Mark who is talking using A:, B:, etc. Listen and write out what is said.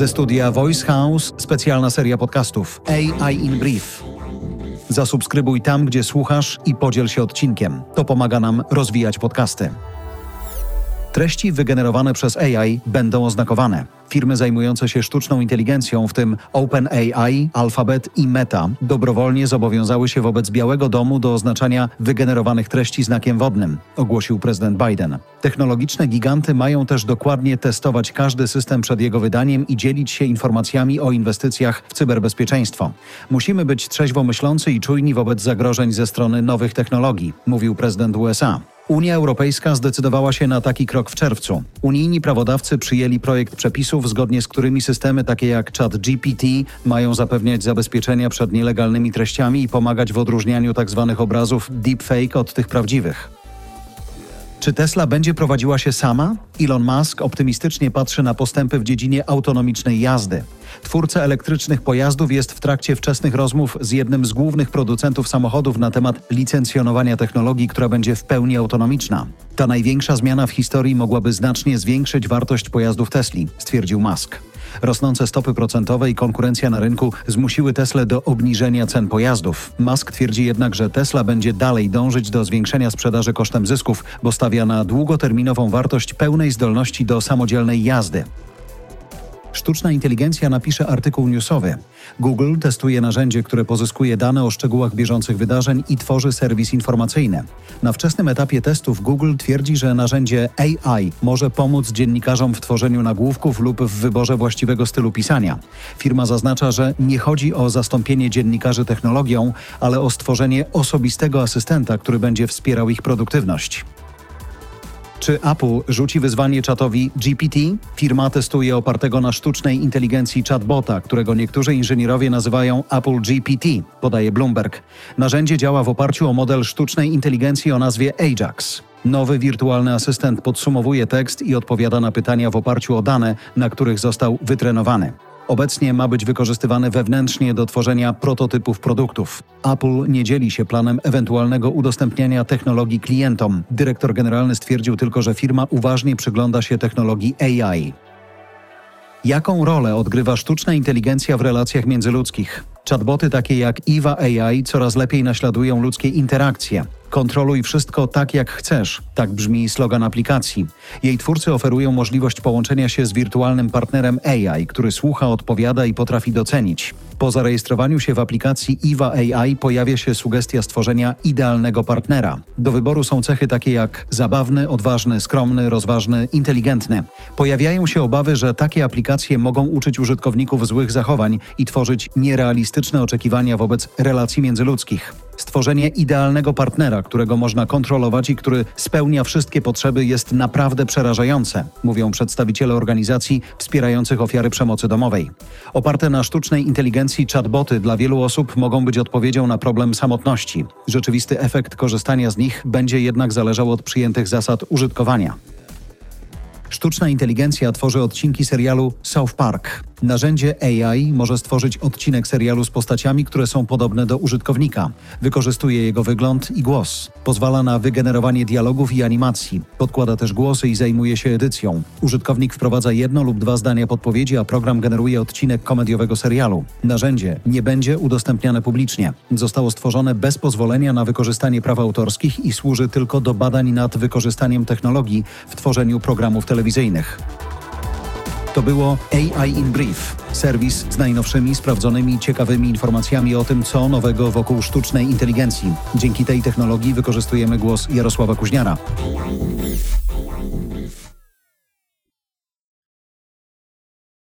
A: Ze studia Voice House specjalna seria podcastów AI in Brief. Zasubskrybuj tam, gdzie słuchasz i podziel się odcinkiem. To pomaga nam rozwijać podcasty. Treści wygenerowane przez AI będą oznakowane. Firmy zajmujące się sztuczną inteligencją, w tym OpenAI, Alphabet i Meta, dobrowolnie zobowiązały się wobec Białego Domu do oznaczania wygenerowanych treści znakiem wodnym, ogłosił prezydent Biden. Technologiczne giganty mają też dokładnie testować każdy system przed jego wydaniem i dzielić się informacjami o inwestycjach w cyberbezpieczeństwo. Musimy być trzeźwo myślący i czujni wobec zagrożeń ze strony nowych technologii, mówił prezydent USA. Unia Europejska zdecydowała się na taki krok w czerwcu. Unijni prawodawcy przyjęli projekt przepisów, zgodnie z którymi systemy takie jak ChatGPT mają zapewniać zabezpieczenia przed nielegalnymi treściami i pomagać w odróżnianiu tzw. Tak obrazów deepfake od tych prawdziwych. Czy Tesla będzie prowadziła się sama? Elon Musk optymistycznie patrzy na postępy w dziedzinie autonomicznej jazdy. Twórca elektrycznych pojazdów jest w trakcie wczesnych rozmów z jednym z głównych producentów samochodów na temat licencjonowania technologii, która będzie w pełni autonomiczna. Ta największa zmiana w historii mogłaby znacznie zwiększyć wartość pojazdów Tesli, stwierdził Musk. Rosnące stopy procentowe i konkurencja na rynku zmusiły Tesla do obniżenia cen pojazdów. Musk twierdzi jednak, że Tesla będzie dalej dążyć do zwiększenia sprzedaży kosztem zysków, bo stawia na długoterminową wartość pełnej zdolności do samodzielnej jazdy. Sztuczna inteligencja napisze artykuł newsowy. Google testuje narzędzie, które pozyskuje dane o szczegółach bieżących wydarzeń i tworzy serwis informacyjny. Na wczesnym etapie testów Google twierdzi, że narzędzie AI może pomóc dziennikarzom w tworzeniu nagłówków lub w wyborze właściwego stylu pisania. Firma zaznacza, że nie chodzi o zastąpienie dziennikarzy technologią, ale o stworzenie osobistego asystenta, który będzie wspierał ich produktywność. Czy Apple rzuci wyzwanie czatowi GPT? Firma testuje opartego na sztucznej inteligencji chatbota, którego niektórzy inżynierowie nazywają Apple GPT, podaje Bloomberg. Narzędzie działa w oparciu o model sztucznej inteligencji o nazwie Ajax. Nowy wirtualny asystent podsumowuje tekst i odpowiada na pytania w oparciu o dane, na których został wytrenowany. Obecnie ma być wykorzystywany wewnętrznie do tworzenia prototypów produktów. Apple nie dzieli się planem ewentualnego udostępniania technologii klientom. Dyrektor generalny stwierdził tylko, że firma uważnie przygląda się technologii AI. Jaką rolę odgrywa sztuczna inteligencja w relacjach międzyludzkich? Chatboty takie jak Eva AI coraz lepiej naśladują ludzkie interakcje. Kontroluj wszystko tak, jak chcesz. Tak brzmi slogan aplikacji. Jej twórcy oferują możliwość połączenia się z wirtualnym partnerem AI, który słucha, odpowiada i potrafi docenić. Po zarejestrowaniu się w aplikacji Iva AI pojawia się sugestia stworzenia idealnego partnera. Do wyboru są cechy takie jak zabawny, odważny, skromny, rozważny, inteligentny. Pojawiają się obawy, że takie aplikacje mogą uczyć użytkowników złych zachowań i tworzyć nierealistyczne oczekiwania wobec relacji międzyludzkich. Stworzenie idealnego partnera, którego można kontrolować i który spełnia wszystkie potrzeby, jest naprawdę przerażające, mówią przedstawiciele organizacji wspierających ofiary przemocy domowej. Oparte na sztucznej inteligencji chatboty dla wielu osób mogą być odpowiedzią na problem samotności. Rzeczywisty efekt korzystania z nich będzie jednak zależał od przyjętych zasad użytkowania. Sztuczna inteligencja tworzy odcinki serialu South Park. Narzędzie AI może stworzyć odcinek serialu z postaciami, które są podobne do użytkownika. Wykorzystuje jego wygląd i głos. Pozwala na wygenerowanie dialogów i animacji. Podkłada też głosy i zajmuje się edycją. Użytkownik wprowadza jedno lub dwa zdania podpowiedzi, a program generuje odcinek komediowego serialu. Narzędzie nie będzie udostępniane publicznie. Zostało stworzone bez pozwolenia na wykorzystanie praw autorskich i służy tylko do badań nad wykorzystaniem technologii w tworzeniu programów telewizyjnych. To było AI in Brief, serwis z najnowszymi, sprawdzonymi, ciekawymi informacjami o tym, co nowego wokół sztucznej inteligencji. Dzięki tej technologii wykorzystujemy głos Jarosława Kuźniara.